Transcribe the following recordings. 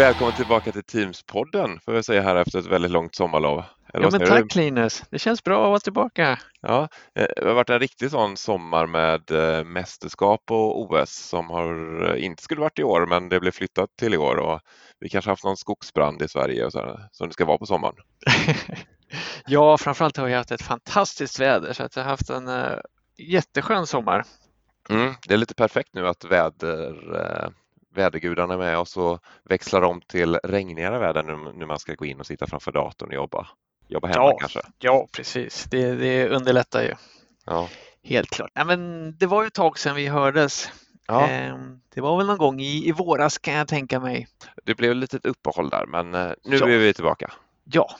Välkommen tillbaka till Teams-podden får jag säga här efter ett väldigt långt sommarlov. Eller ja, men tack du? Linus. Det känns bra att vara tillbaka. Ja, eh, det har varit en riktig sån sommar med eh, mästerskap och OS som har, eh, inte skulle varit i år, men det blev flyttat till i år och vi kanske haft någon skogsbrand i Sverige och så, som det ska vara på sommaren. ja, framförallt har vi haft ett fantastiskt väder så att jag har haft en uh, jätteskön sommar. Mm, det är lite perfekt nu att väder, uh, vädergudarna är med och växlar om till regnigare väder nu när man ska gå in och sitta framför datorn och jobba. Jobba hemma ja, kanske? Ja, precis. Det, det underlättar ju. Ja. Helt klart. Ja, men det var ju ett tag sedan vi hördes. Ja. Ehm, det var väl någon gång i, i våras kan jag tänka mig. Det blev ett litet uppehåll där men eh, nu ja. är vi tillbaka. Ja,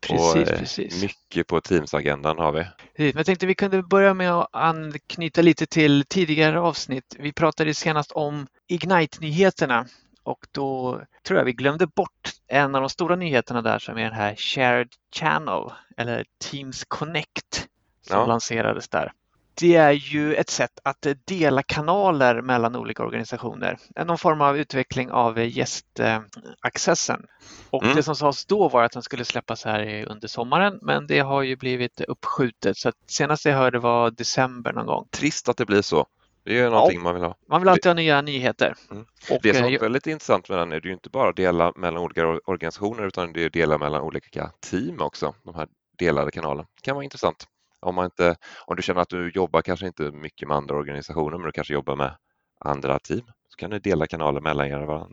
Precis, och, eh, precis. Mycket på Teams-agendan har vi. Jag tänkte vi kunde börja med att anknyta lite till tidigare avsnitt. Vi pratade senast om Ignite-nyheterna och då tror jag vi glömde bort en av de stora nyheterna där som är den här Shared Channel eller Teams Connect som ja. lanserades där det är ju ett sätt att dela kanaler mellan olika organisationer. Någon form av utveckling av gästaccessen. Och mm. det som sades då var att den skulle släppas här under sommaren men det har ju blivit uppskjutet så senast jag hörde var december någon gång. Trist att det blir så. Det är ju någonting ja, man vill ha. Man vill alltid ha nya nyheter. Mm. Och, det som är väldigt intressant med den är det ju inte bara att dela mellan olika organisationer utan det är att dela mellan olika team också, de här delade kanalerna. Det kan vara intressant. Om, man inte, om du känner att du jobbar kanske inte mycket med andra organisationer men du kanske jobbar med andra team så kan du dela kanaler mellan era,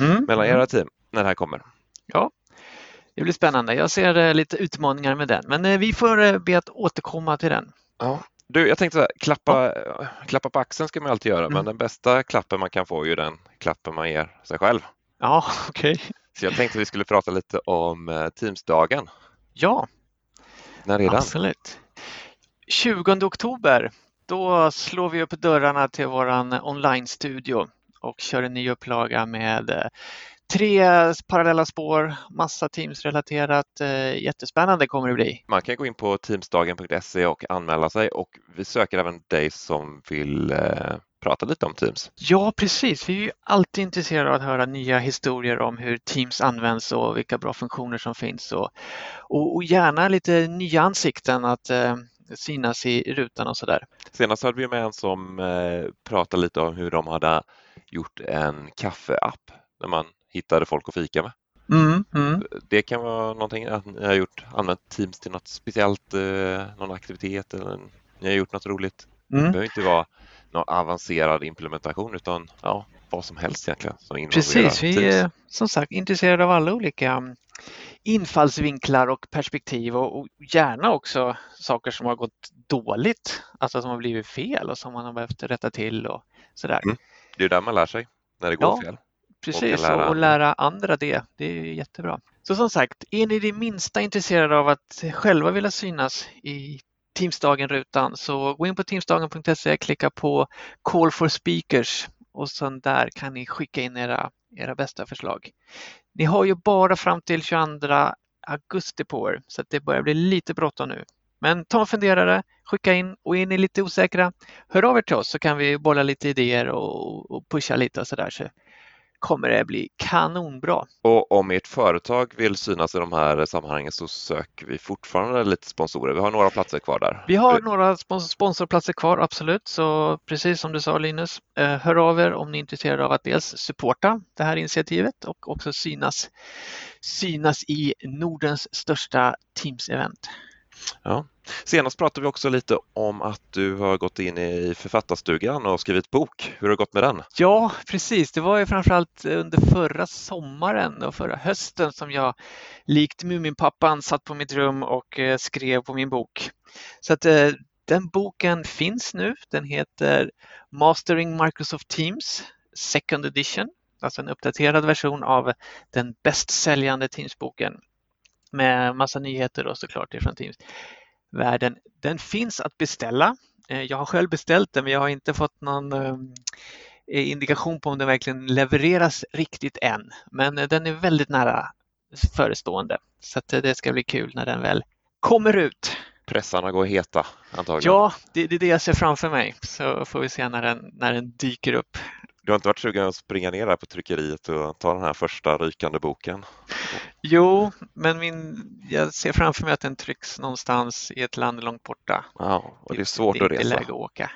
mm. mellan era team när det här kommer. Ja, det blir spännande. Jag ser eh, lite utmaningar med den men eh, vi får eh, be att återkomma till den. Ja. Du, jag tänkte så här, klappa, ja. klappa på axeln ska man alltid göra mm. men den bästa klappen man kan få är ju den klappen man ger sig själv. Ja, okej. Okay. Så jag tänkte vi skulle prata lite om Teamsdagen. Ja, när är den? Absolut. 20 oktober, då slår vi upp dörrarna till våran online-studio och kör en ny upplaga med eh, tre parallella spår, massa Teams-relaterat. Eh, jättespännande kommer det bli. Man kan gå in på teamsdagen.se och anmäla sig och vi söker även dig som vill eh, prata lite om Teams. Ja, precis. Vi är ju alltid intresserade av att höra nya historier om hur Teams används och vilka bra funktioner som finns och, och, och gärna lite nya ansikten att synas i rutan och sådär. Senast hade vi med en som eh, pratade lite om hur de hade gjort en kaffeapp där man hittade folk att fika med. Mm, mm. Det kan vara någonting att ni har gjort, använt Teams till något speciellt, eh, någon aktivitet eller ni har gjort något roligt. Mm. Det behöver inte vara någon avancerad implementation utan ja, vad som helst egentligen. Som Precis, vi är som sagt intresserade av alla olika infallsvinklar och perspektiv och, och gärna också saker som har gått dåligt, alltså som har blivit fel och som man har behövt rätta till och sådär. Mm. Det är där man lär sig, när det går ja, fel. Precis, och, lära, och lära andra det. Det är jättebra. Så som sagt, är ni det minsta intresserade av att själva vilja synas i Teamsdagen-rutan så gå in på teamsdagen.se, klicka på Call for speakers och sen där kan ni skicka in era, era bästa förslag. Ni har ju bara fram till 22 augusti på er så det börjar bli lite bråttom nu. Men ta en funderare, skicka in och är ni lite osäkra, hör av er till oss så kan vi bolla lite idéer och, och pusha lite och sådär. Så kommer det bli kanonbra. Och om ert företag vill synas i de här sammanhangen så söker vi fortfarande lite sponsorer. Vi har några platser kvar där. Vi har några sponsorplatser kvar, absolut. Så precis som du sa Linus, eh, hör av er om ni är intresserade av att dels supporta det här initiativet och också synas, synas i Nordens största Teams-event. Ja. Senast pratade vi också lite om att du har gått in i författarstugan och skrivit bok. Hur har det gått med den? Ja, precis. Det var ju framförallt under förra sommaren och förra hösten som jag likt Muminpappan satt på mitt rum och eh, skrev på min bok. Så att eh, den boken finns nu. Den heter Mastering Microsoft Teams Second Edition, alltså en uppdaterad version av den bästsäljande Teams-boken med massa nyheter och såklart ifrån Teams-världen. Den finns att beställa. Eh, jag har själv beställt den men jag har inte fått någon eh, indikation på om den verkligen levereras riktigt än. Men eh, den är väldigt nära förestående så det ska bli kul när den väl kommer ut. Pressarna går heta antagligen. Ja, det, det är det jag ser framför mig. Så får vi se när den, när den dyker upp. Du har inte varit sugen att springa ner där på tryckeriet och ta den här första rykande boken? Jo, men min, jag ser framför mig att den trycks någonstans i ett land långt borta. Ja, och det är svårt det att resa. Det är inte läge att åka.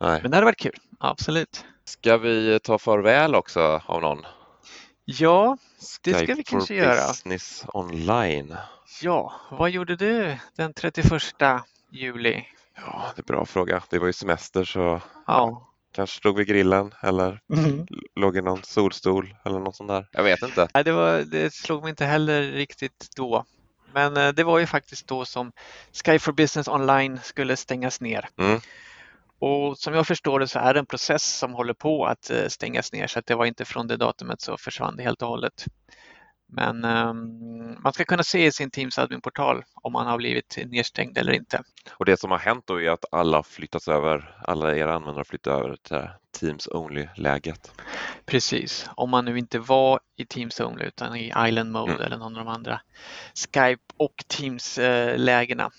Nej. Men det hade varit kul, absolut. Ska vi ta farväl också av någon? Ja, det ska Skype vi kanske for göra. Business online. Ja, vad gjorde du den 31 juli? Ja, det är en bra fråga. Det var ju semester så Ja. Kanske stod vid grillen eller Mm. låg i någon solstol eller något sånt där. Jag vet inte. Nej, det, var, det slog mig inte heller riktigt då. Men eh, det var ju faktiskt då som Sky for Business Online skulle stängas ner. Mm. Och som jag förstår det så är det en process som håller på att eh, stängas ner så att det var inte från det datumet så försvann det helt och hållet. Men ehm, man ska kunna se i sin Teams adminportal om man har blivit nedstängd eller inte. Och det som har hänt då är att alla flyttats över, alla era användare har flyttat över till Teams Only-läget. Precis, om man nu inte var i Teams Only utan i Island Mode Mm. eller någon av de andra Skype och Teams-lägena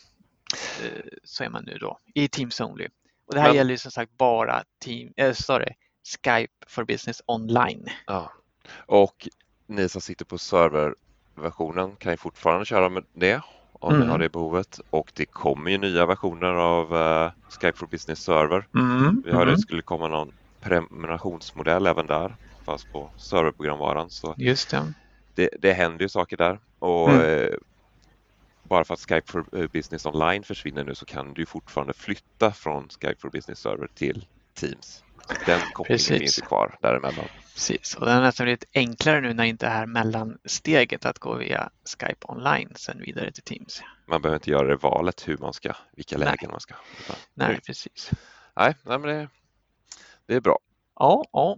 eh, så är man nu då i Teams Only. Och det här Men- gäller ju som sagt bara team, äh, sorry, Skype for Business Online. Ja. Och ni som sitter på serverversionen kan ju fortfarande köra med det om Mm. ni har det behovet. Och det kommer ju nya versioner av eh, Skype for Business Server. Vi hörde att det skulle komma någon prenumerationsmodell även där, fast på serverprogramvaran. Så Just det. det, det händer ju saker där. Och Mm. eh, bara för att Skype for eh, Business Online försvinner nu så kan du fortfarande flytta från Skype for Business Server till Teams. Den kopplingen Precis. finns ju kvar däremellan. Precis, och det har nästan blivit enklare nu när inte det här mellansteget att gå via Skype online sen vidare till Teams. Man behöver inte göra det valet hur man ska, vilka Nej. lägen man ska. Nej, precis. nej, nej, men det, det är bra. Ja, ja.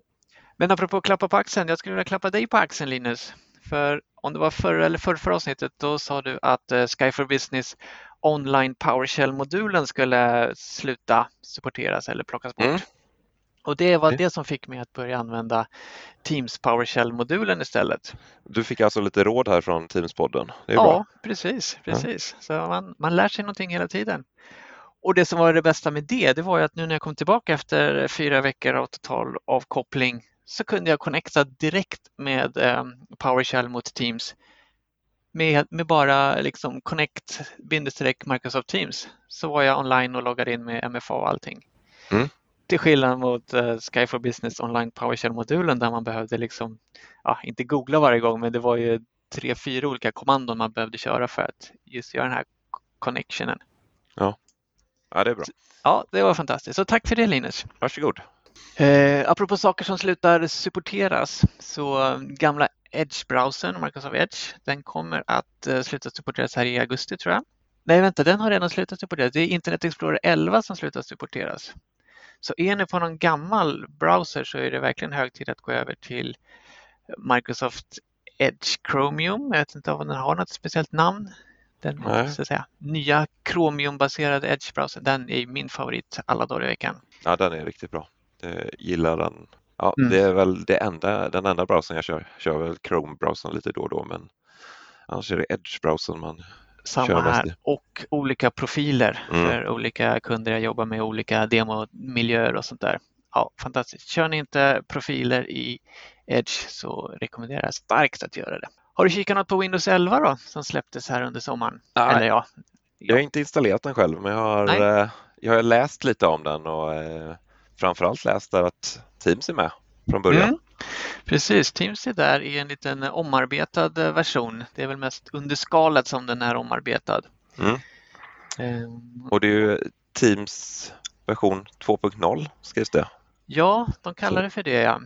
Men apropå att klappa på axeln, jag skulle vilja klappa dig på axeln Linus. För om det var förra eller förra, förra avsnittet, då sa du att eh, Sky for Business online PowerShell-modulen skulle sluta supporteras eller plockas bort. Mm. Och det var Det- som fick mig att börja använda Teams PowerShell-modulen istället. Du fick alltså lite råd här från Teamspodden. Ja, bra. precis. precis. Så man, man lär sig någonting hela tiden. Och det som var det bästa med det, det var ju att nu när jag kom tillbaka efter fyra veckor av total avkoppling så kunde jag connecta direkt med eh, PowerShell mot Teams med, med bara liksom connect bindestreck Microsoft Teams så var jag online och loggade in med MFA och allting. Mm. Till skillnad mot eh, Sky for Business online PowerShell-modulen där man behövde liksom, ja, inte googla varje gång, men det var ju tre, fyra olika kommandon man behövde köra för att just göra den här connectionen. Ja, det är bra. Ja, det var fantastiskt. Så tack för det Linus. Varsågod. Eh, apropå saker som slutar supporteras så eh, gamla Edge-browsern, Microsoft Edge, den kommer att eh, sluta supporteras här i augusti tror jag. Nej, vänta, den har redan slutat supporteras. Det är Internet Explorer 11 som slutar supporteras. Så är ni på någon gammal browser så är det verkligen hög tid att gå över till Microsoft Edge Chromium. Jag vet inte om den har något speciellt namn. Den Nej. så att säga, nya Chromium-baserade Edge-browsern, den är min favorit alla dagar i veckan. Ja, den är riktigt bra. Jag gillar den. Ja, Mm. Det är väl det enda, den enda browsern jag kör. kör väl Chrome-browsern lite då och då, men annars är det Edge-browsern man Samma här och olika profiler Mm. för olika kunder jag jobbar med, olika demomiljöer och sånt där. Ja, fantastiskt. Kör ni inte profiler i Edge så rekommenderar jag starkt att göra det. Har du kikat något på Windows 11 då som släpptes här under sommaren? Nej. Eller ja, Jag har inte installerat den själv, men jag har, Nej. eh, jag har läst lite om den och eh, framförallt läst där att Teams är med från början. Mm. Precis, Teams är där i en liten omarbetad eh, version. Det är väl mest under skalet som den är omarbetad. Mm. Ehm, Och det är ju Teams version 2.0 skrivs det. Ja, de kallar det för det. Ja.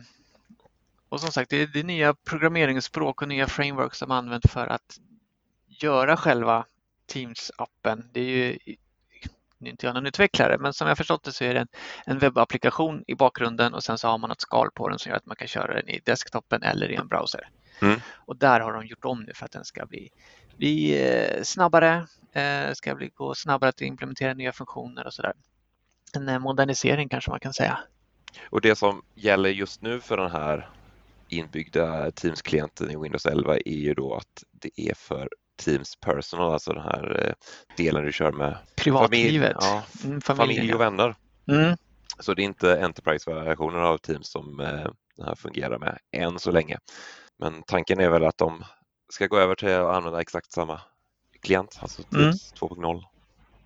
Och som sagt, det är, det är nya programmeringsspråk och nya frameworks som används för att göra själva Teams-appen. Det är ju nu inte jag någon utvecklare, men som jag förstått det så är det en, en webbapplikation i bakgrunden och sen så har man ett skal på den som gör att man kan köra den i desktopen eller i en browser. Mm. Och där har de gjort om nu för att den ska bli, bli eh, snabbare, eh, ska bli, gå snabbare att implementera nya funktioner och sådär. En eh, modernisering kanske man kan säga. Och det som gäller just nu för den här inbyggda Teams-klienten i Windows 11 är ju då att det är för Teams Personal, alltså den här eh, delen du kör med Privatlivet. ja, Mm, familj och vänner. Mm, Så det är inte Enterprise-versionen av Teams som eh, den här fungerar med än så länge. Men tanken är väl att de ska gå över till att använda exakt samma klient, alltså Teams mm. 2.0.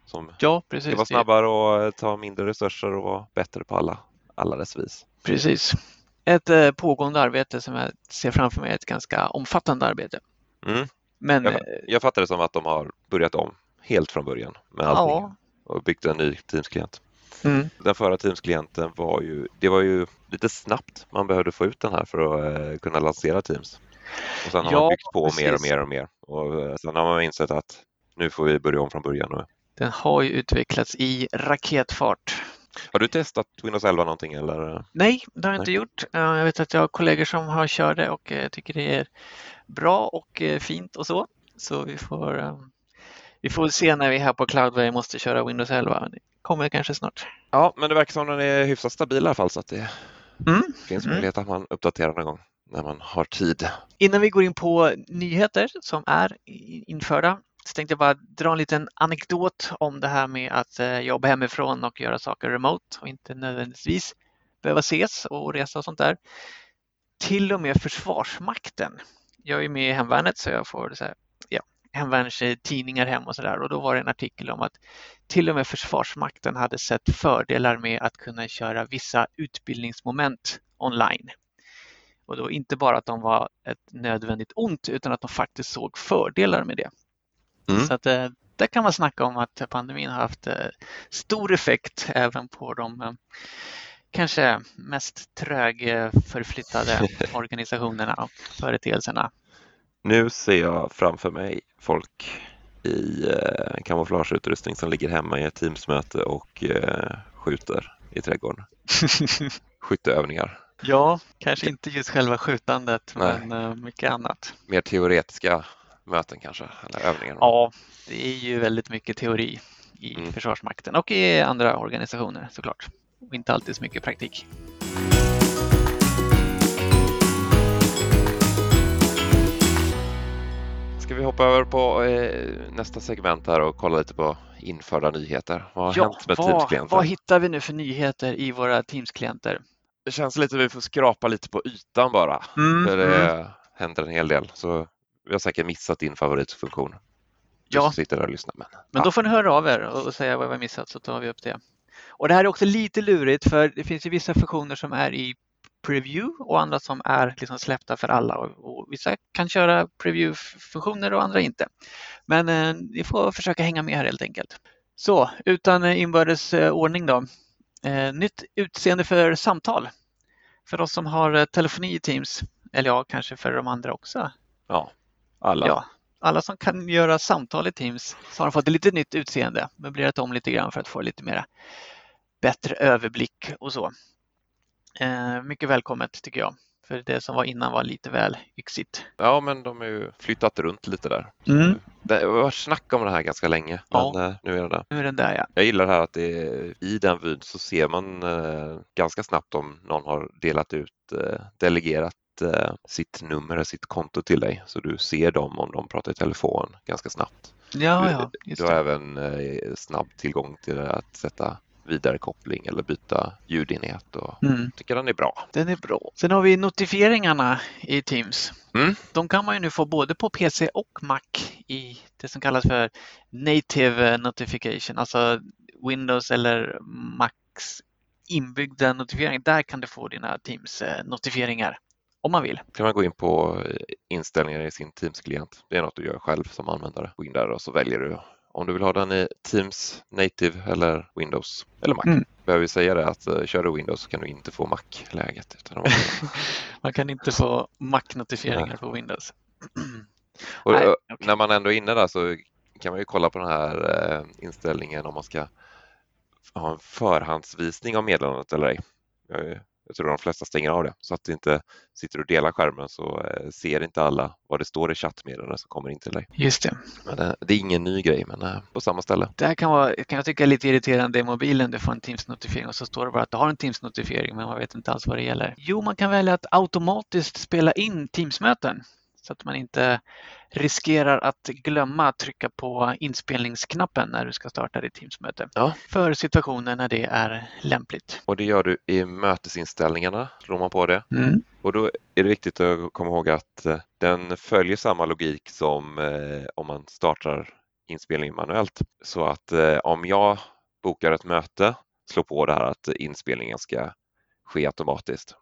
Som ja, precis. ska vara snabbare och ta mindre resurser och vara bättre på alla, alla dess vis. Precis. Ett eh, pågående arbete som jag ser framför mig, ett ganska omfattande arbete. Mm. Men, jag, eh, jag fattar det som att de har börjat om helt från början med allting ja. och byggt en ny Teams-klient. Mm. Den förra Teams-klienten var ju, det var ju lite snabbt man behövde få ut den här för att uh, kunna lansera Teams. Och sen har ja, man byggt på precis. mer och mer och mer och sen har man insett att nu får vi börja om från början. Den har ju utvecklats i raketfart. Har du testat Windows 11 någonting eller? Nej, det har jag inte gjort. Jag vet att jag har kollegor som har kört det och tycker det är bra och fint och så. Så vi får, vi får se när vi är här på Cloudway måste köra Windows 11 kommer kanske snart. Ja, men det verkar som den är hyfsat stabil i alla fall så att det mm. finns mm. möjlighet att man uppdaterar någon gång när man har tid. Innan vi går in på nyheter som är införda så tänkte jag bara dra en liten anekdot om det här med att eh, jobba hemifrån och göra saker remote och inte nödvändigtvis behöva ses och resa och sånt där. Till och med Försvarsmakten. Jag är med i hemvärnet så jag får så här, hemvärnstidningar hem och sådär och då var det en artikel om att till och med Försvarsmakten hade sett fördelar med att kunna köra vissa utbildningsmoment online. Och då inte bara att de var ett nödvändigt ont utan att de faktiskt såg fördelar med det. Mm. Så att eh, där kan man snacka om att pandemin har haft eh, stor effekt även på de eh, kanske mest trögförflyttade organisationerna och företeelserna. Nu ser jag framför mig folk i eh, kamouflageutrustning som ligger hemma i ett Teamsmöte och eh, skjuter i trädgården. Skytteövningar. Ja, kanske inte just själva skjutandet Nej. men eh, mycket annat. Mer teoretiska möten kanske, eller övningar? Ja, det är ju väldigt mycket teori i mm. Försvarsmakten och i andra organisationer såklart. Och inte alltid så mycket praktik. Ska vi hoppa över på eh, nästa segment här och kolla lite på införda nyheter? Vad har ja, hänt med Teams-klienter? Vad hittar vi nu för nyheter i våra Teams-klienter? Det känns lite att vi får skrapa lite på ytan bara. Mm, för det mm. händer en hel del. Så vi har säkert missat din favoritfunktion. Ja, sitter där och lyssnar. Men, men då får ni höra av er och säga vad vi har missat så tar vi upp det. Och det här är också lite lurigt för det finns ju vissa funktioner som är i preview och andra som är liksom släppta för alla. Och, vissa kan köra preview-funktioner och andra inte. Men eh, ni får försöka hänga med här helt enkelt. Så utan eh, inbördes eh, ordning då. Eh, nytt utseende för samtal. För oss som har eh, telefoni i Teams, eller ja, kanske för de andra också. Ja, alla. Ja, alla som kan göra samtal i Teams så har de fått ett lite nytt utseende. Möblerat om lite grann för att få lite mera bättre överblick och så. Eh, mycket välkommet tycker jag. För det som var innan var lite väl yxigt. Ja, men de har ju flyttat runt lite där. Mm. Det var snack om det här ganska länge, ja. men eh, nu är den där. Nu är den där ja. Jag gillar det här att det i den vyn så ser man eh, ganska snabbt om någon har delat ut, eh, delegerat eh, sitt nummer, sitt konto till dig så du ser dem om de pratar i telefon ganska snabbt. Ja, ja, du, du har även eh, snabb tillgång till att sätta vidarekoppling eller byta ljudenhet och mm. tycker den är bra. Den är bra. Sen har vi notifieringarna i Teams. Mm. De kan man ju nu få både på PC och Mac i det som kallas för native notification, alltså Windows eller Macs inbyggda notifiering. Där kan du få dina Teams eh, notifieringar om man vill. kan man gå in på eh, inställningar i sin Teams-klient. Det är något du gör själv som användare. Gå in där och så väljer du om du vill ha den i Teams Native eller Windows eller Mac. Mm. Behöver vi säga det att uh, kör du Windows så kan du inte få Mac-läget. man kan inte få Mac-notifieringar på Windows. Och, Nej, okay. När man ändå är inne där så kan man ju kolla på den här uh, inställningen om man ska ha en förhandsvisning av meddelandet eller ej. Jag tror de flesta stänger av det så att det inte sitter och delar skärmen så eh, ser inte alla vad det står i chattmeddelandet som kommer in till dig. Just det. Men det, eh, det är ingen ny grej men eh, på samma ställe. Det här kan, vara, kan jag tycka är lite irriterande i mobilen. Du får en Teams-notifiering och så står det bara att du har en Teams-notifiering men man vet inte alls vad det gäller. Jo, man kan välja att automatiskt spela in Teams-möten. Så att man inte riskerar att glömma att trycka på inspelningsknappen när du ska starta ditt Teamsmöte. Ja. För situationer när det är lämpligt. Och det gör du i mötesinställningarna, slår man på det. Mm. Och då är det viktigt att komma ihåg att eh, den följer samma logik som eh, om man startar inspelningen manuellt. Så att eh, om jag bokar ett möte, slår på det här att inspelningen ska ske automatiskt.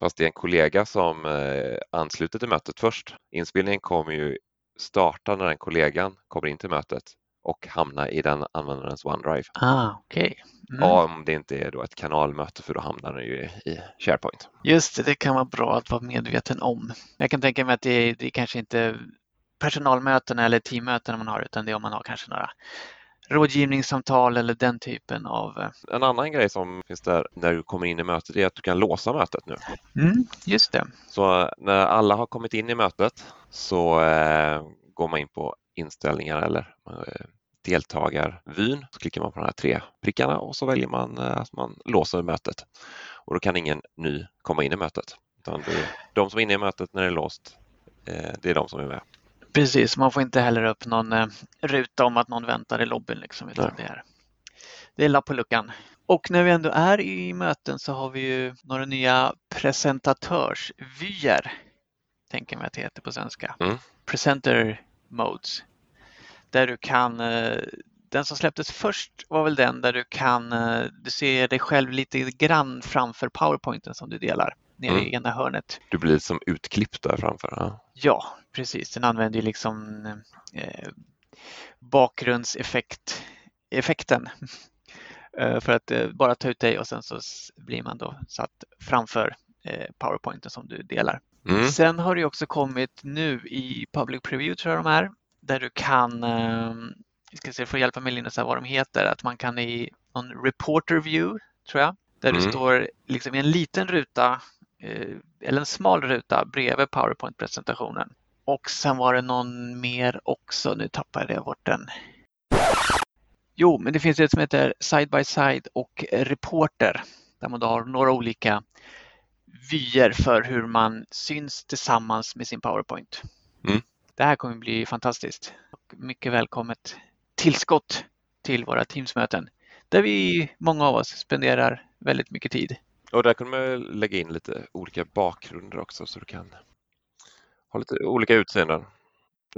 Fast det är en kollega som eh, ansluter till mötet först. Inspelningen kommer ju starta när den kollegan kommer in till mötet och hamna i den användarens OneDrive. Ah, okay. Mm. Om det inte är då ett kanalmöte för då hamnar den ju i SharePoint. Just det, det kan vara bra att vara medveten om. Jag kan tänka mig att det, det kanske inte personalmöten eller teammöten man har utan det är om man har kanske några rådgivningssamtal eller den typen av... Eh, en annan grej som finns där när du kommer in i mötet är att du kan låsa mötet nu. Mm, just det. Så eh, när alla har kommit in i mötet så eh, går man in på inställningar eller eh, deltagarvyn. Så klickar man på de här tre prickarna och så väljer man eh, att man låser mötet. Och då kan ingen ny komma in i mötet. Utan det är de som är inne i mötet när det är låst, eh, det är de som är med. Precis, man får inte heller upp någon eh, ruta om att någon väntar i lobbyn. Liksom, utan det, är, det är lapp på luckan. Och när vi ändå är i möten så har vi ju några nya presentatörsvyer, tänker mig att det heter på svenska. Mm. Presenter modes. Där du kan, eh, den som släpptes först var väl den där du kan, eh, du ser dig själv lite grann framför powerpointen som du delar nere mm. i ena hörnet. Du blir som utklippt där framför? Ja, ja precis. Den använder ju liksom eh, bakgrundseffekten eh, för att eh, bara ta ut dig och sen så blir man då satt framför eh, powerpointen som du delar. Mm. Sen har det också kommit nu i Public Preview tror jag de är, där du kan, eh, ska se, få hjälpa mig Linus vad de heter, att man kan i någon reporter view tror jag, där mm. du står liksom i en liten ruta eller en smal ruta bredvid PowerPoint-presentationen. Och sen var det någon mer också, nu tappade jag bort den. Jo, men det finns ett som heter Side by Side och Reporter där man då har några olika vyer för hur man syns tillsammans med sin PowerPoint. Mm. Det här kommer bli fantastiskt och mycket välkommet tillskott till våra Teamsmöten där vi, många av oss, spenderar väldigt mycket tid. Och där kan man lägga in lite olika bakgrunder också så du kan ha lite olika utseenden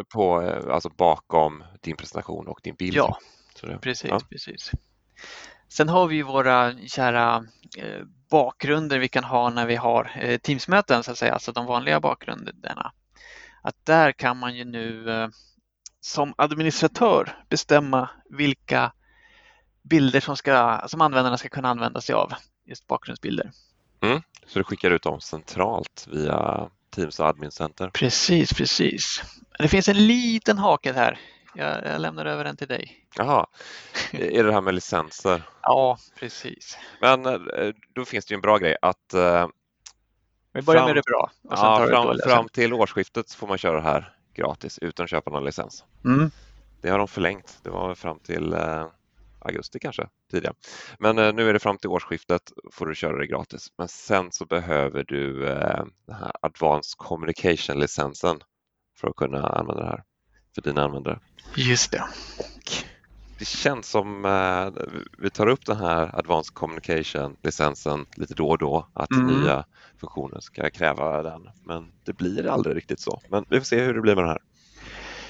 på, eh, alltså bakom din presentation och din bild. Ja, det, precis, ja. precis. Sen har vi våra kära eh, bakgrunder vi kan ha när vi har eh, Teamsmöten, så att säga, alltså de vanliga bakgrunderna. Att där kan man ju nu som administratör bestämma vilka bilder som, ska, som användarna ska kunna använda sig av just bakgrundsbilder. Mm, så du skickar ut dem centralt via Teams och Admin Center? Precis, precis. Det finns en liten hake här. Jag, jag lämnar över den till dig. Jaha, är det det här med licenser? ja, precis. Men eh, då finns det ju en bra grej att eh, vi börjar fram, med det bra. Ja, fram, fram, till årsskiftet får man köra det här gratis utan att köpa någon licens. Mm. Det har de förlängt. Det var fram till eh, augusti kanske tidigare. Men eh, nu är det fram till årsskiftet får du köra det gratis. Men sen så behöver du eh, den här Advanced Communication-licensen för att kunna använda det här för dina användare. Just det. Och det känns som eh, vi tar upp den här Advanced Communication-licensen lite då och då, att mm. nya funktioner ska kräva den. Men det blir aldrig riktigt så. Men vi får se hur det blir med den här.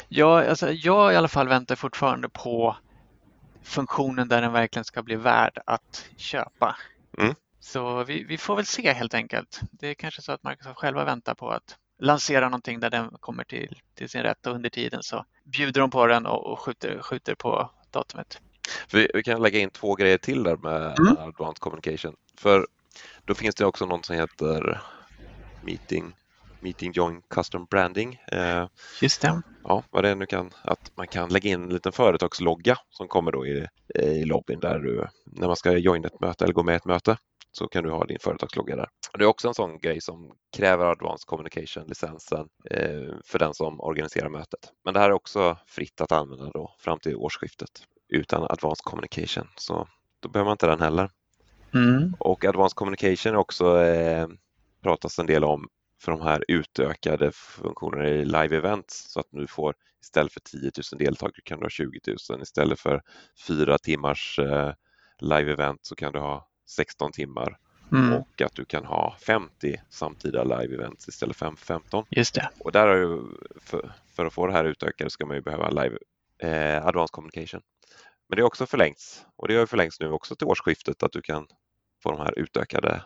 Ja, alltså, jag i alla fall väntar fortfarande på funktionen där den verkligen ska bli värd att köpa. Mm. Så vi, vi, får väl se helt enkelt. Det är kanske så att Microsoft själva väntar på att lansera någonting där den kommer till, till sin rätt och under tiden så bjuder de på den och, och skjuter, skjuter på datumet. Vi, vi, kan lägga in två grejer till där med mm. Advanced Communication. För då finns det också något som heter Meeting Meeting Join Custom Branding. Eh, Just det. Ja, vad det nu kan, att man kan lägga in en liten företagslogga som kommer då i, i lobbyn där du, när man ska joina ett möte eller gå med ett möte så kan du ha din företagslogga där. Det är också en sån grej som kräver Advanced Communication-licensen eh, för den som organiserar mötet. Men det här är också fritt att använda då fram till årsskiftet utan Advanced Communication, så då behöver man inte den heller. Mm. Och Advanced Communication också eh, pratas en del om för de här utökade funktionerna i live events så att du får istället för 10 000 deltagare kan du ha 20 000. Istället för fyra timmars eh, live event så kan du ha 16 timmar mm. och att du kan ha 50 samtida live events istället för 15. Just det. Och där har ju, för, för, att få det här utökade ska man ju behöva live eh, advanced communication. Men det är också förlängts och det har förlängts nu också till årsskiftet att du kan få de här utökade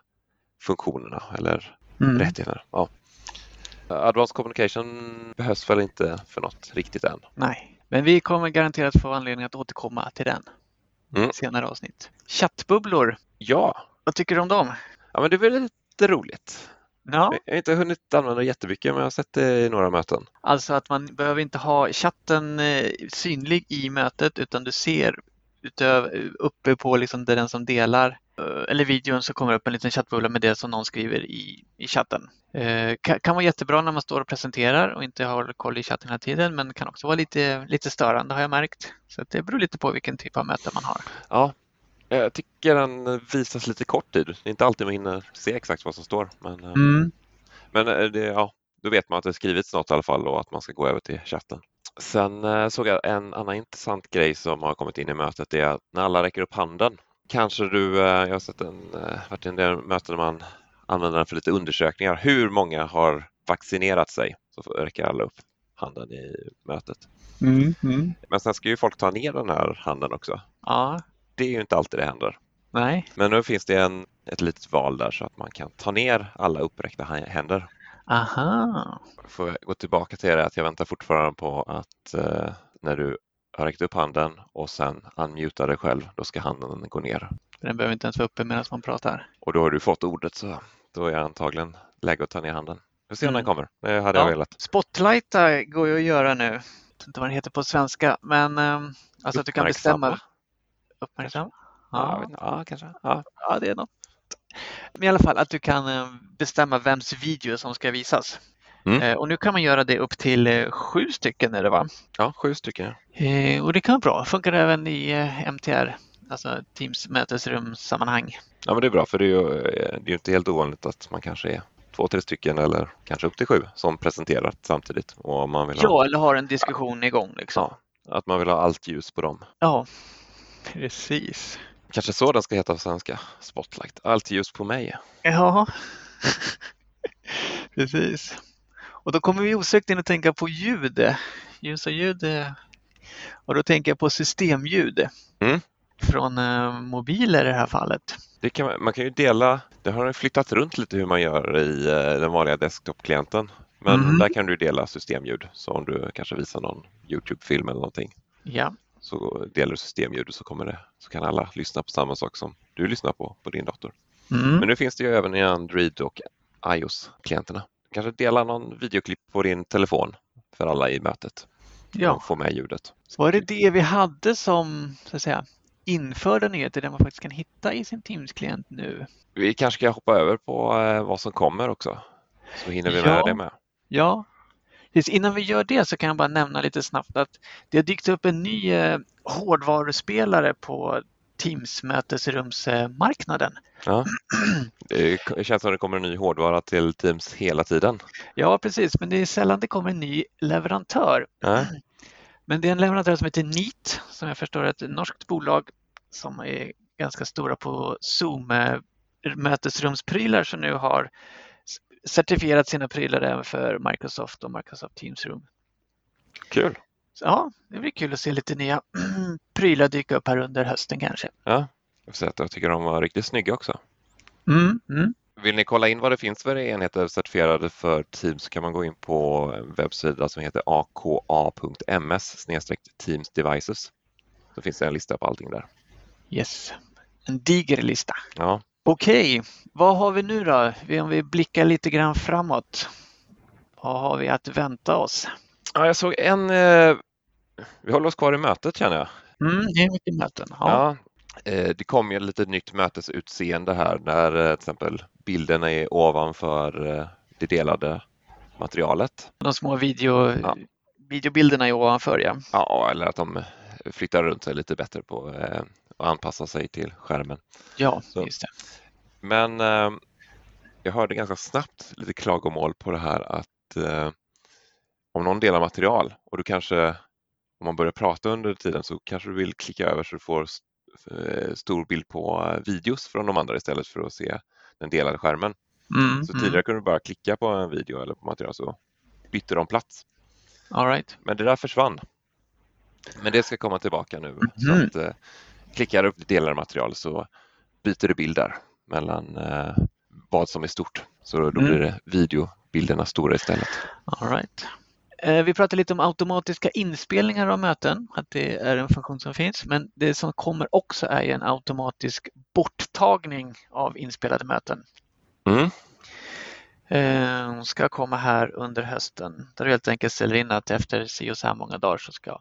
funktionerna eller mm. rättigheterna. Ja. Advanced communication behövs väl inte för något riktigt än. Nej, men vi kommer garanterat få anledning att återkomma till den mm. senare avsnitt. Chattbubblor. Ja. Vad tycker du om dem? Ja, men det är väl lite roligt. Ja. Jag har inte hunnit använda det jättemycket men jag har sett det i några möten. Alltså att man behöver inte ha chatten eh, synlig i mötet utan du ser utöver, uppe på liksom den som delar eller videon så kommer upp en liten chattbubbla med det som någon skriver i, i chatten. Eh, kan, kan vara jättebra när man står och presenterar och inte har koll i chatten hela tiden men kan också vara lite, lite störande har jag märkt. Så det beror lite på vilken typ av möte man har. Ja, jag tycker den visas lite kort tid. Det är inte alltid man hinner se exakt vad som står. Men, eh, mm. men det, ja, då vet man att det skrivits något i alla fall och att man ska gå över till chatten. Sen eh, såg jag en annan intressant grej som har kommit in i mötet. Det är att när alla räcker upp handen kanske du, eh, jag har sett en, varit i en del möten där man använder den för lite undersökningar. Hur många har vaccinerat sig? Så räcker alla upp handen i mötet. Mm, mm. Men sen ska ju folk ta ner den här handen också. Ja. Det är ju inte alltid det händer. Nej. Men nu finns det en, ett litet val där så att man kan ta ner alla uppräckta händer. Aha. Får jag gå tillbaka till det att jag väntar fortfarande på att eh, när du har räckt upp handen och sen unmutar dig själv, då ska handen gå ner. Den behöver inte ens vara uppe medan man pratar. Och då har du fått ordet så då är antagligen läge att ta ner handen. Vi får se om mm. den kommer. Det hade ja. jag velat. Spotlighta går ju att göra nu. Jag vet inte vad den heter på svenska, men eh, alltså att du kan bestämma. Uppmärksam? Ja, ja, kanske. Ja. ja, det är något. Men i alla fall att du kan eh, bestämma vems video som ska visas. Mm. Eh, och nu kan man göra det upp till eh, sju stycken är det va? Ja, sju stycken. Och det kan vara bra. Funkar även i MTR, alltså Teams mötesrumssammanhang. Ja, men det är bra för det är ju det är inte helt ovanligt att man kanske är två, tre stycken eller kanske upp till sju som presenterar samtidigt. Och man vill ha... Ja, eller har en diskussion igång. Liksom. Ja, att man vill ha allt ljus på dem. Ja, Precis. Kanske så den ska heta på svenska, Spotlight. Allt ljus på mig. Ja, precis. Och då kommer vi osökt in att tänka på ljud. Ljus och ljud. Och då tänker jag på systemljud. Mm. Från eh, mobiler i det här fallet. Det kan man, man kan ju dela, det har flyttat runt lite hur man gör i eh, den vanliga desktop-klienten. Men mm. där kan du dela systemljud, så om du kanske visar någon Youtube-film eller någonting. Ja så delar du systemljud så, kommer det, så kan alla lyssna på samma sak som du lyssnar på på din dator. Mm. Men nu finns det ju även i Android och iOS-klienterna. Kanske dela någon videoklipp på din telefon för alla i mötet. Ja. Och få med ljudet. Var det det vi hade som så att säga, införda nyheter där man faktiskt kan hitta i sin Teams-klient nu? Vi kanske ska hoppa över på eh, vad som kommer också. Så hinner vi ja. med det med. Ja, Precis, innan vi gör det så kan jag bara nämna lite snabbt att det har dykt upp en ny eh, hårdvaruspelare på Teams mötesrumsmarknaden. Ja. Det känns som det kommer en ny hårdvara till Teams hela tiden. Ja, precis, men det är sällan det kommer en ny leverantör. Ja. Men det är en leverantör som heter NEAT som jag förstår är ett norskt bolag som är ganska stora på Zoom mötesrumsprylar som nu har certifierat sina prylar även för Microsoft och Microsoft Teams Room. Kul! Så, ja, det blir kul att se lite nya prylar dyka upp här under hösten kanske. Ja, jag, säga att jag tycker de var riktigt snygga också. Mm, mm. Vill ni kolla in vad det finns för enheter certifierade för Teams så kan man gå in på en webbsida som heter aka.ms Teams Devices. Så finns det en lista på allting där. Yes, en diger lista. Ja. Okej, vad har vi nu då? Om vi blickar lite grann framåt. Vad har vi att vänta oss? Ja, jag såg en... Eh, vi håller oss kvar i mötet känner jag. Mm, det är mycket möten. Ja. ja eh, det kom ju lite nytt mötesutseende här när eh, till exempel bilderna är ovanför eh, det delade materialet. De små video, ja. videobilderna är ovanför ja. Ja, eller att de flyttar runt sig lite bättre på och anpassa sig till skärmen. Ja, Så. just det. Men eh, jag hörde ganska snabbt lite klagomål på det här att eh, om någon delar material och du kanske, om man börjar prata under tiden så kanske du vill klicka över så du får eh, stor bild på videos från de andra istället för att se den delade skärmen. Mm, så tidigare mm. kunde du bara klicka på en video eller på material så bytte de plats. All right. Men det där försvann. Men det ska komma tillbaka nu. Mm. Så att, eh, klickar upp delade material så byter du bilder mellan eh, vad som är stort. Så då mm. blir det videobilderna stora istället. All right. Eh, vi pratade lite om automatiska inspelningar av möten, att det är en funktion som finns, men det som kommer också är en automatisk borttagning av inspelade möten. Mm. Eh, ska komma här under hösten där du helt enkelt ställer in att efter si och så här många dagar så ska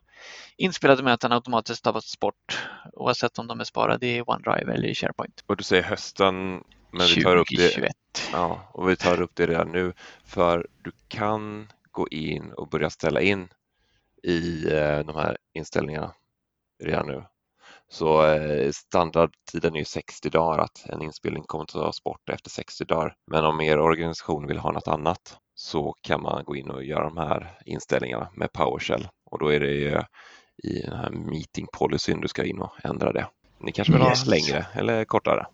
inspelade möten automatiskt tas bort oavsett om de är sparade i OneDrive eller i SharePoint. Och du säger hösten men vi tar upp det, ja, och vi tar upp det redan nu för du kan gå in och börja ställa in i eh, de här inställningarna redan nu. Så eh, standardtiden är 60 dagar att en inspelning kommer att tas bort efter 60 dagar. Men om er organisation vill ha något annat så kan man gå in och göra de här inställningarna med PowerShell och då är det ju i den här meeting policyn du ska in och ändra det. Ni kanske vill yes. ha längre eller kortare?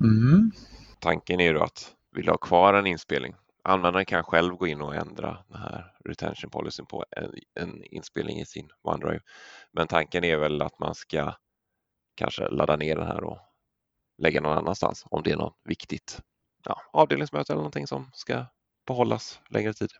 Mm. Tanken är ju att vill du ha kvar en inspelning Användaren kan själv gå in och ändra den här retention policyn på en, en inspelning i sin OneDrive. Men tanken är väl att man ska kanske ladda ner den här och lägga någon annanstans om det är något viktigt ja, avdelningsmöte eller någonting som ska behållas längre tid.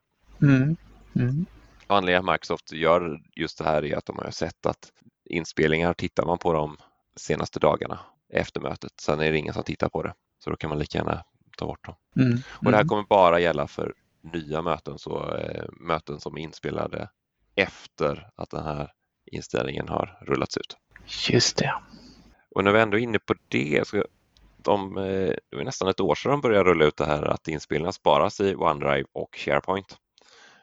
Mm. Mm. Anledningen att Microsoft gör just det här är att de har sett att inspelningar tittar man på de senaste dagarna efter mötet. Sen är det ingen som tittar på det, så då kan man lika gärna ta bort dem. Mm. Och det här mm. kommer bara gälla för nya möten, så eh, möten som är inspelade efter att den här inställningen har rullats ut. Just det. Och när vi ändå är inne på det, så de, eh, det var nästan ett år sedan de började rulla ut det här att inspelningar sparas i OneDrive och SharePoint.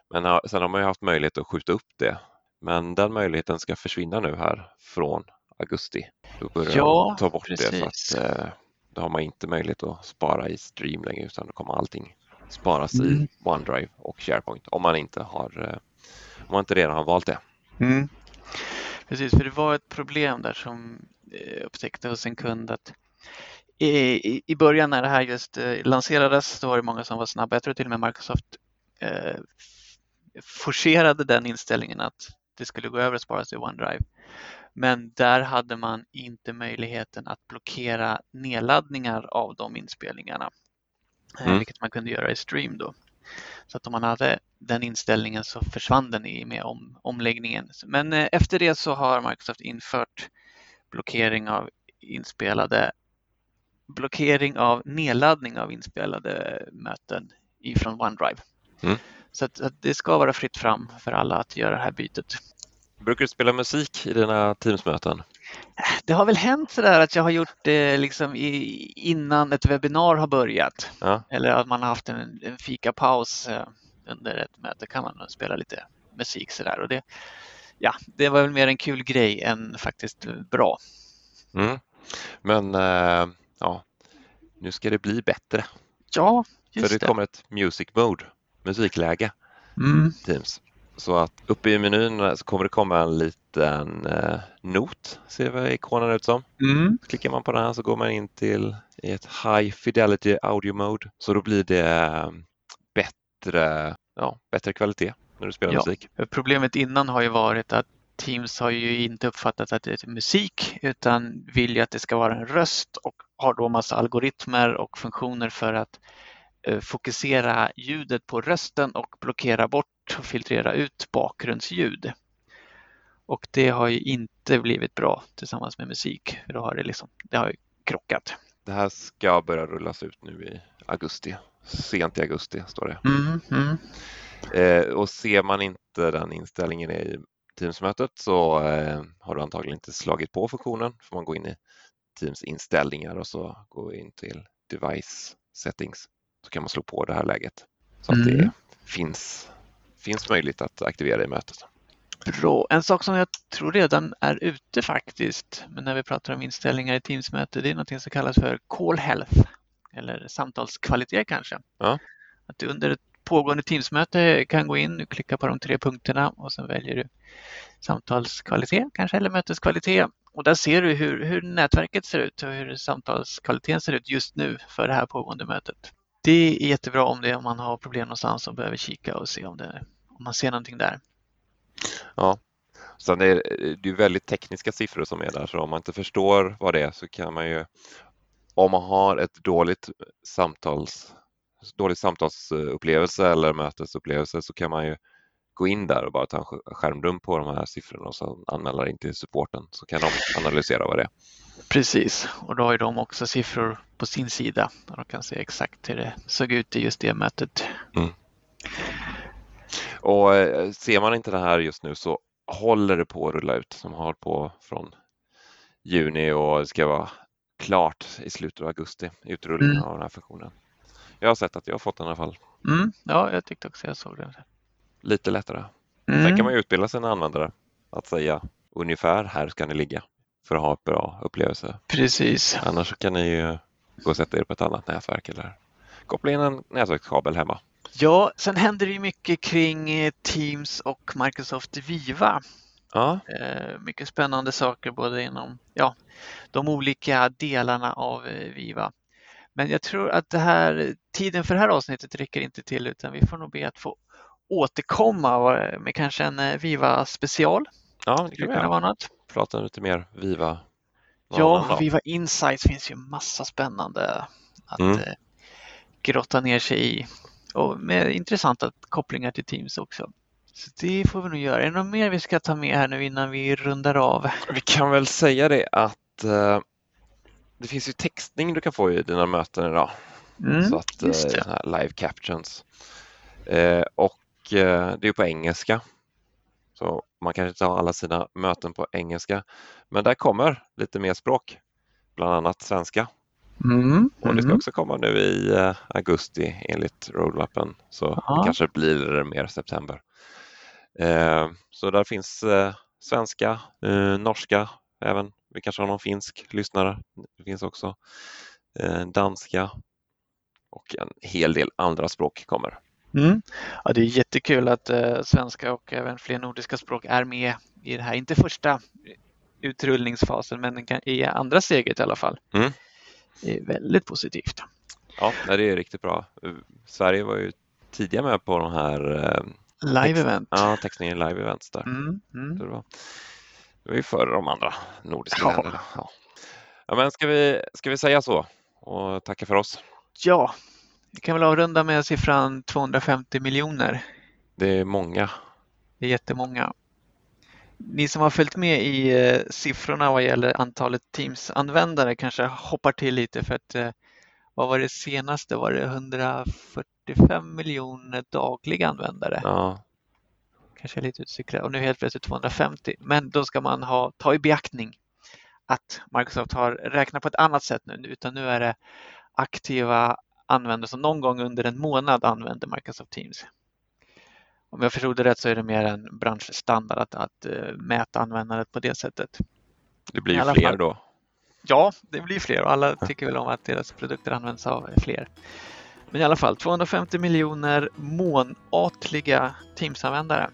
Men sen har man ju haft möjlighet att skjuta upp det. Men den möjligheten ska försvinna nu här från augusti. Då börjar ja, de ta bort precis. det. Så att, då har man inte möjlighet att spara i Stream längre utan då kommer allting sparas mm. i OneDrive och SharePoint om man inte har eh, om man inte redan har valt det. Mm. Precis, för det var ett problem där som eh, upptäckte hos en kund att i, i början när det här just eh, lanserades så var det många som var snabba. Jag tror till och med Microsoft eh, forcerade den inställningen att det skulle gå över och sparas i OneDrive. Men där hade man inte möjligheten att blockera nedladdningar av de inspelningarna, eh, mm. vilket man kunde göra i Stream då. Så att om man hade den inställningen så försvann den i med om, omläggningen. Men eh, efter det så har Microsoft infört blockering av inspelade blockering av nedladdning av inspelade möten ifrån OneDrive. Mm. Så att, att, det ska vara fritt fram för alla att göra det här bytet. Brukar du spela musik i dina Teamsmöten? Det har väl hänt sådär att jag har gjort det liksom i, innan ett webbinar har börjat. Ja. Eller att man har haft en, en fikapaus eh, under ett möte kan man spela lite musik sådär. Och det, ja, det var väl mer en kul grej än faktiskt bra. Mm. Men äh, ja, nu ska det bli bättre. Ja, just För det, det. kommer ett music mode, musikläge, mm. Teams. Så att uppe i menyn så kommer det komma en liten eh, not, ser vad ikonen ut som. Mm. Klickar man på den här så går man in till ett High Fidelity Audio Mode. Så då blir det eh, bättre, ja, bättre kvalitet när du spelar ja. musik. Problemet innan har ju varit att Teams har ju inte uppfattat att det är musik utan vill ju att det ska vara en röst och har då massa algoritmer och funktioner för att fokusera ljudet på rösten och blockera bort och filtrera ut bakgrundsljud. Och det har ju inte blivit bra tillsammans med musik. För då har det, liksom, det har krockat. Det här ska börja rullas ut nu i augusti. Sent i augusti står det. Mm, mm. Eh, och ser man inte den inställningen i Teamsmötet så eh, har du antagligen inte slagit på funktionen. får man gå in i Teams inställningar och så gå in till Device Settings. Så kan man slå på det här läget så att mm. det finns finns möjligt att aktivera i mötet. Bra. En sak som jag tror redan är ute faktiskt, men när vi pratar om inställningar i Teams-möte, det är något som kallas för Call Health. eller samtalskvalitet kanske. Ja. Att du under ett pågående Teamsmöte kan gå in och klicka på de tre punkterna och sen väljer du samtalskvalitet kanske eller möteskvalitet. Och där ser du hur, hur nätverket ser ut och hur samtalskvaliteten ser ut just nu för det här pågående mötet. Det är jättebra om, det, om man har problem någonstans och behöver kika och se om, det, om man ser någonting där. Ja, Sen det är det är väldigt tekniska siffror som är där, så om man inte förstår vad det är så kan man ju, om man har ett dåligt samtals, dålig samtalsupplevelse eller mötesupplevelse så kan man ju gå in där och bara ta en skärmdump på de här siffrorna och sen anmäla in till supporten så kan de analysera vad det är. Precis, och då har ju de också siffror på sin sida och de kan se exakt hur det såg ut i just det mötet. Mm. Och eh, ser man inte det här just nu så håller det på att rulla ut, som har på från juni och ska vara klart i slutet av augusti, utrullningen mm. av den här funktionen. Jag har sett att jag har fått den i alla fall. Mm, ja, jag tyckte också jag såg den. Lite lättare. Mm. Sen kan man utbilda sina användare att säga ungefär här ska ni ligga för att ha en bra upplevelse. Precis. Annars kan ni ju gå och sätta er på ett annat nätverk eller koppla in en nätverkskabel hemma. Ja, sen händer det ju mycket kring eh, Teams och Microsoft Viva. Ja. Eh, mycket spännande saker både inom ja, de olika delarna av eh, Viva. Men jag tror att det här, tiden för det här avsnittet räcker inte till utan vi får nog be att få återkomma med kanske en Viva special. Ja, det kan vi göra. Prata lite mer Viva. Ja, Viva Insights finns ju massa spännande att mm. grotta ner sig i och med intressanta kopplingar till Teams också. Så det får vi nog göra. Är det något mer vi ska ta med här nu innan vi rundar av? Vi kan väl säga det att eh, det finns ju textning du kan få i dina möten idag. Mm, så att, eh, live captions. Eh, och eh, det är på engelska. Så man kanske inte har alla sina möten på engelska. Men där kommer lite mer språk, bland annat svenska. Mm, och det ska mm. också komma nu i uh, augusti enligt roadmappen så Aha. det kanske blir det mer september. Uh, så där finns svenska, norska även. Vi kanske har någon finsk lyssnare. Det finns också danska och en hel del andra språk kommer. Mm. Ja, det är jättekul att svenska och även fler nordiska språk är med i det här. Inte första utrullningsfasen men i andra steget i alla fall. Mm. Det är väldigt positivt. Ja, det är riktigt bra. Sverige var ju tidiga med på de här eh, live-event. Ja, textningen live-events där. Mm, mm. Det, var, det var ju före de andra nordiska ja. länderna. Ja. ja. men ska vi, ska vi säga så och tacka för oss? Ja, vi kan väl avrunda med siffran 250 miljoner. Det är många. Det är jättemånga. Ni som har följt med i eh, siffrorna vad gäller antalet Teams-användare kanske hoppar till lite för att eh, vad var det senaste? Var det 145 miljoner dagliga användare? Ja. Kanske lite utcyklad och nu helt plötsligt 250. Men då ska man ha, ta i beaktning att Microsoft har räknat på ett annat sätt nu, utan nu är det aktiva användare som någon gång under en månad använder Microsoft Teams om jag förstod det rätt så är det mer en branschstandard att, att uh, mäta användandet på det sättet. Det blir ju fler fall. då. Ja, det blir fler och alla tycker väl om att deras produkter används av fler. Men i alla fall 250 miljoner månatliga Teams-användare.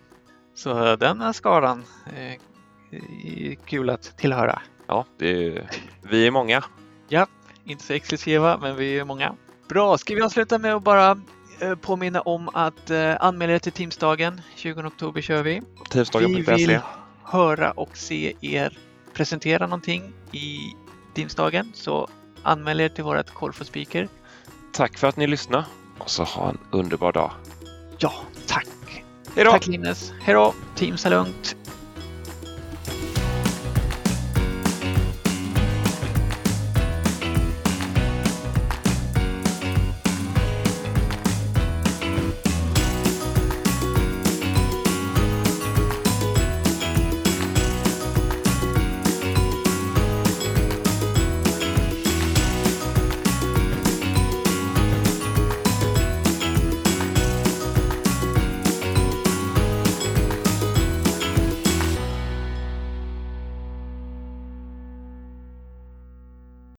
Så den skaran är kul att tillhöra. Ja, är, vi är många. Ja, inte så exklusiva, men vi är många. Bra, ska vi avsluta med att bara Eh, påminna om att eh, anmäla er till Teamsdagen. 20 oktober kör vi. Vi vill höra och se er presentera någonting i Teamsdagen. Så anmäl er till vårt Call for Speaker. Tack för att ni lyssnade och så ha en underbar dag. Ja, tack. Hej då! Tack Linus. Hej då! Teams är lugnt.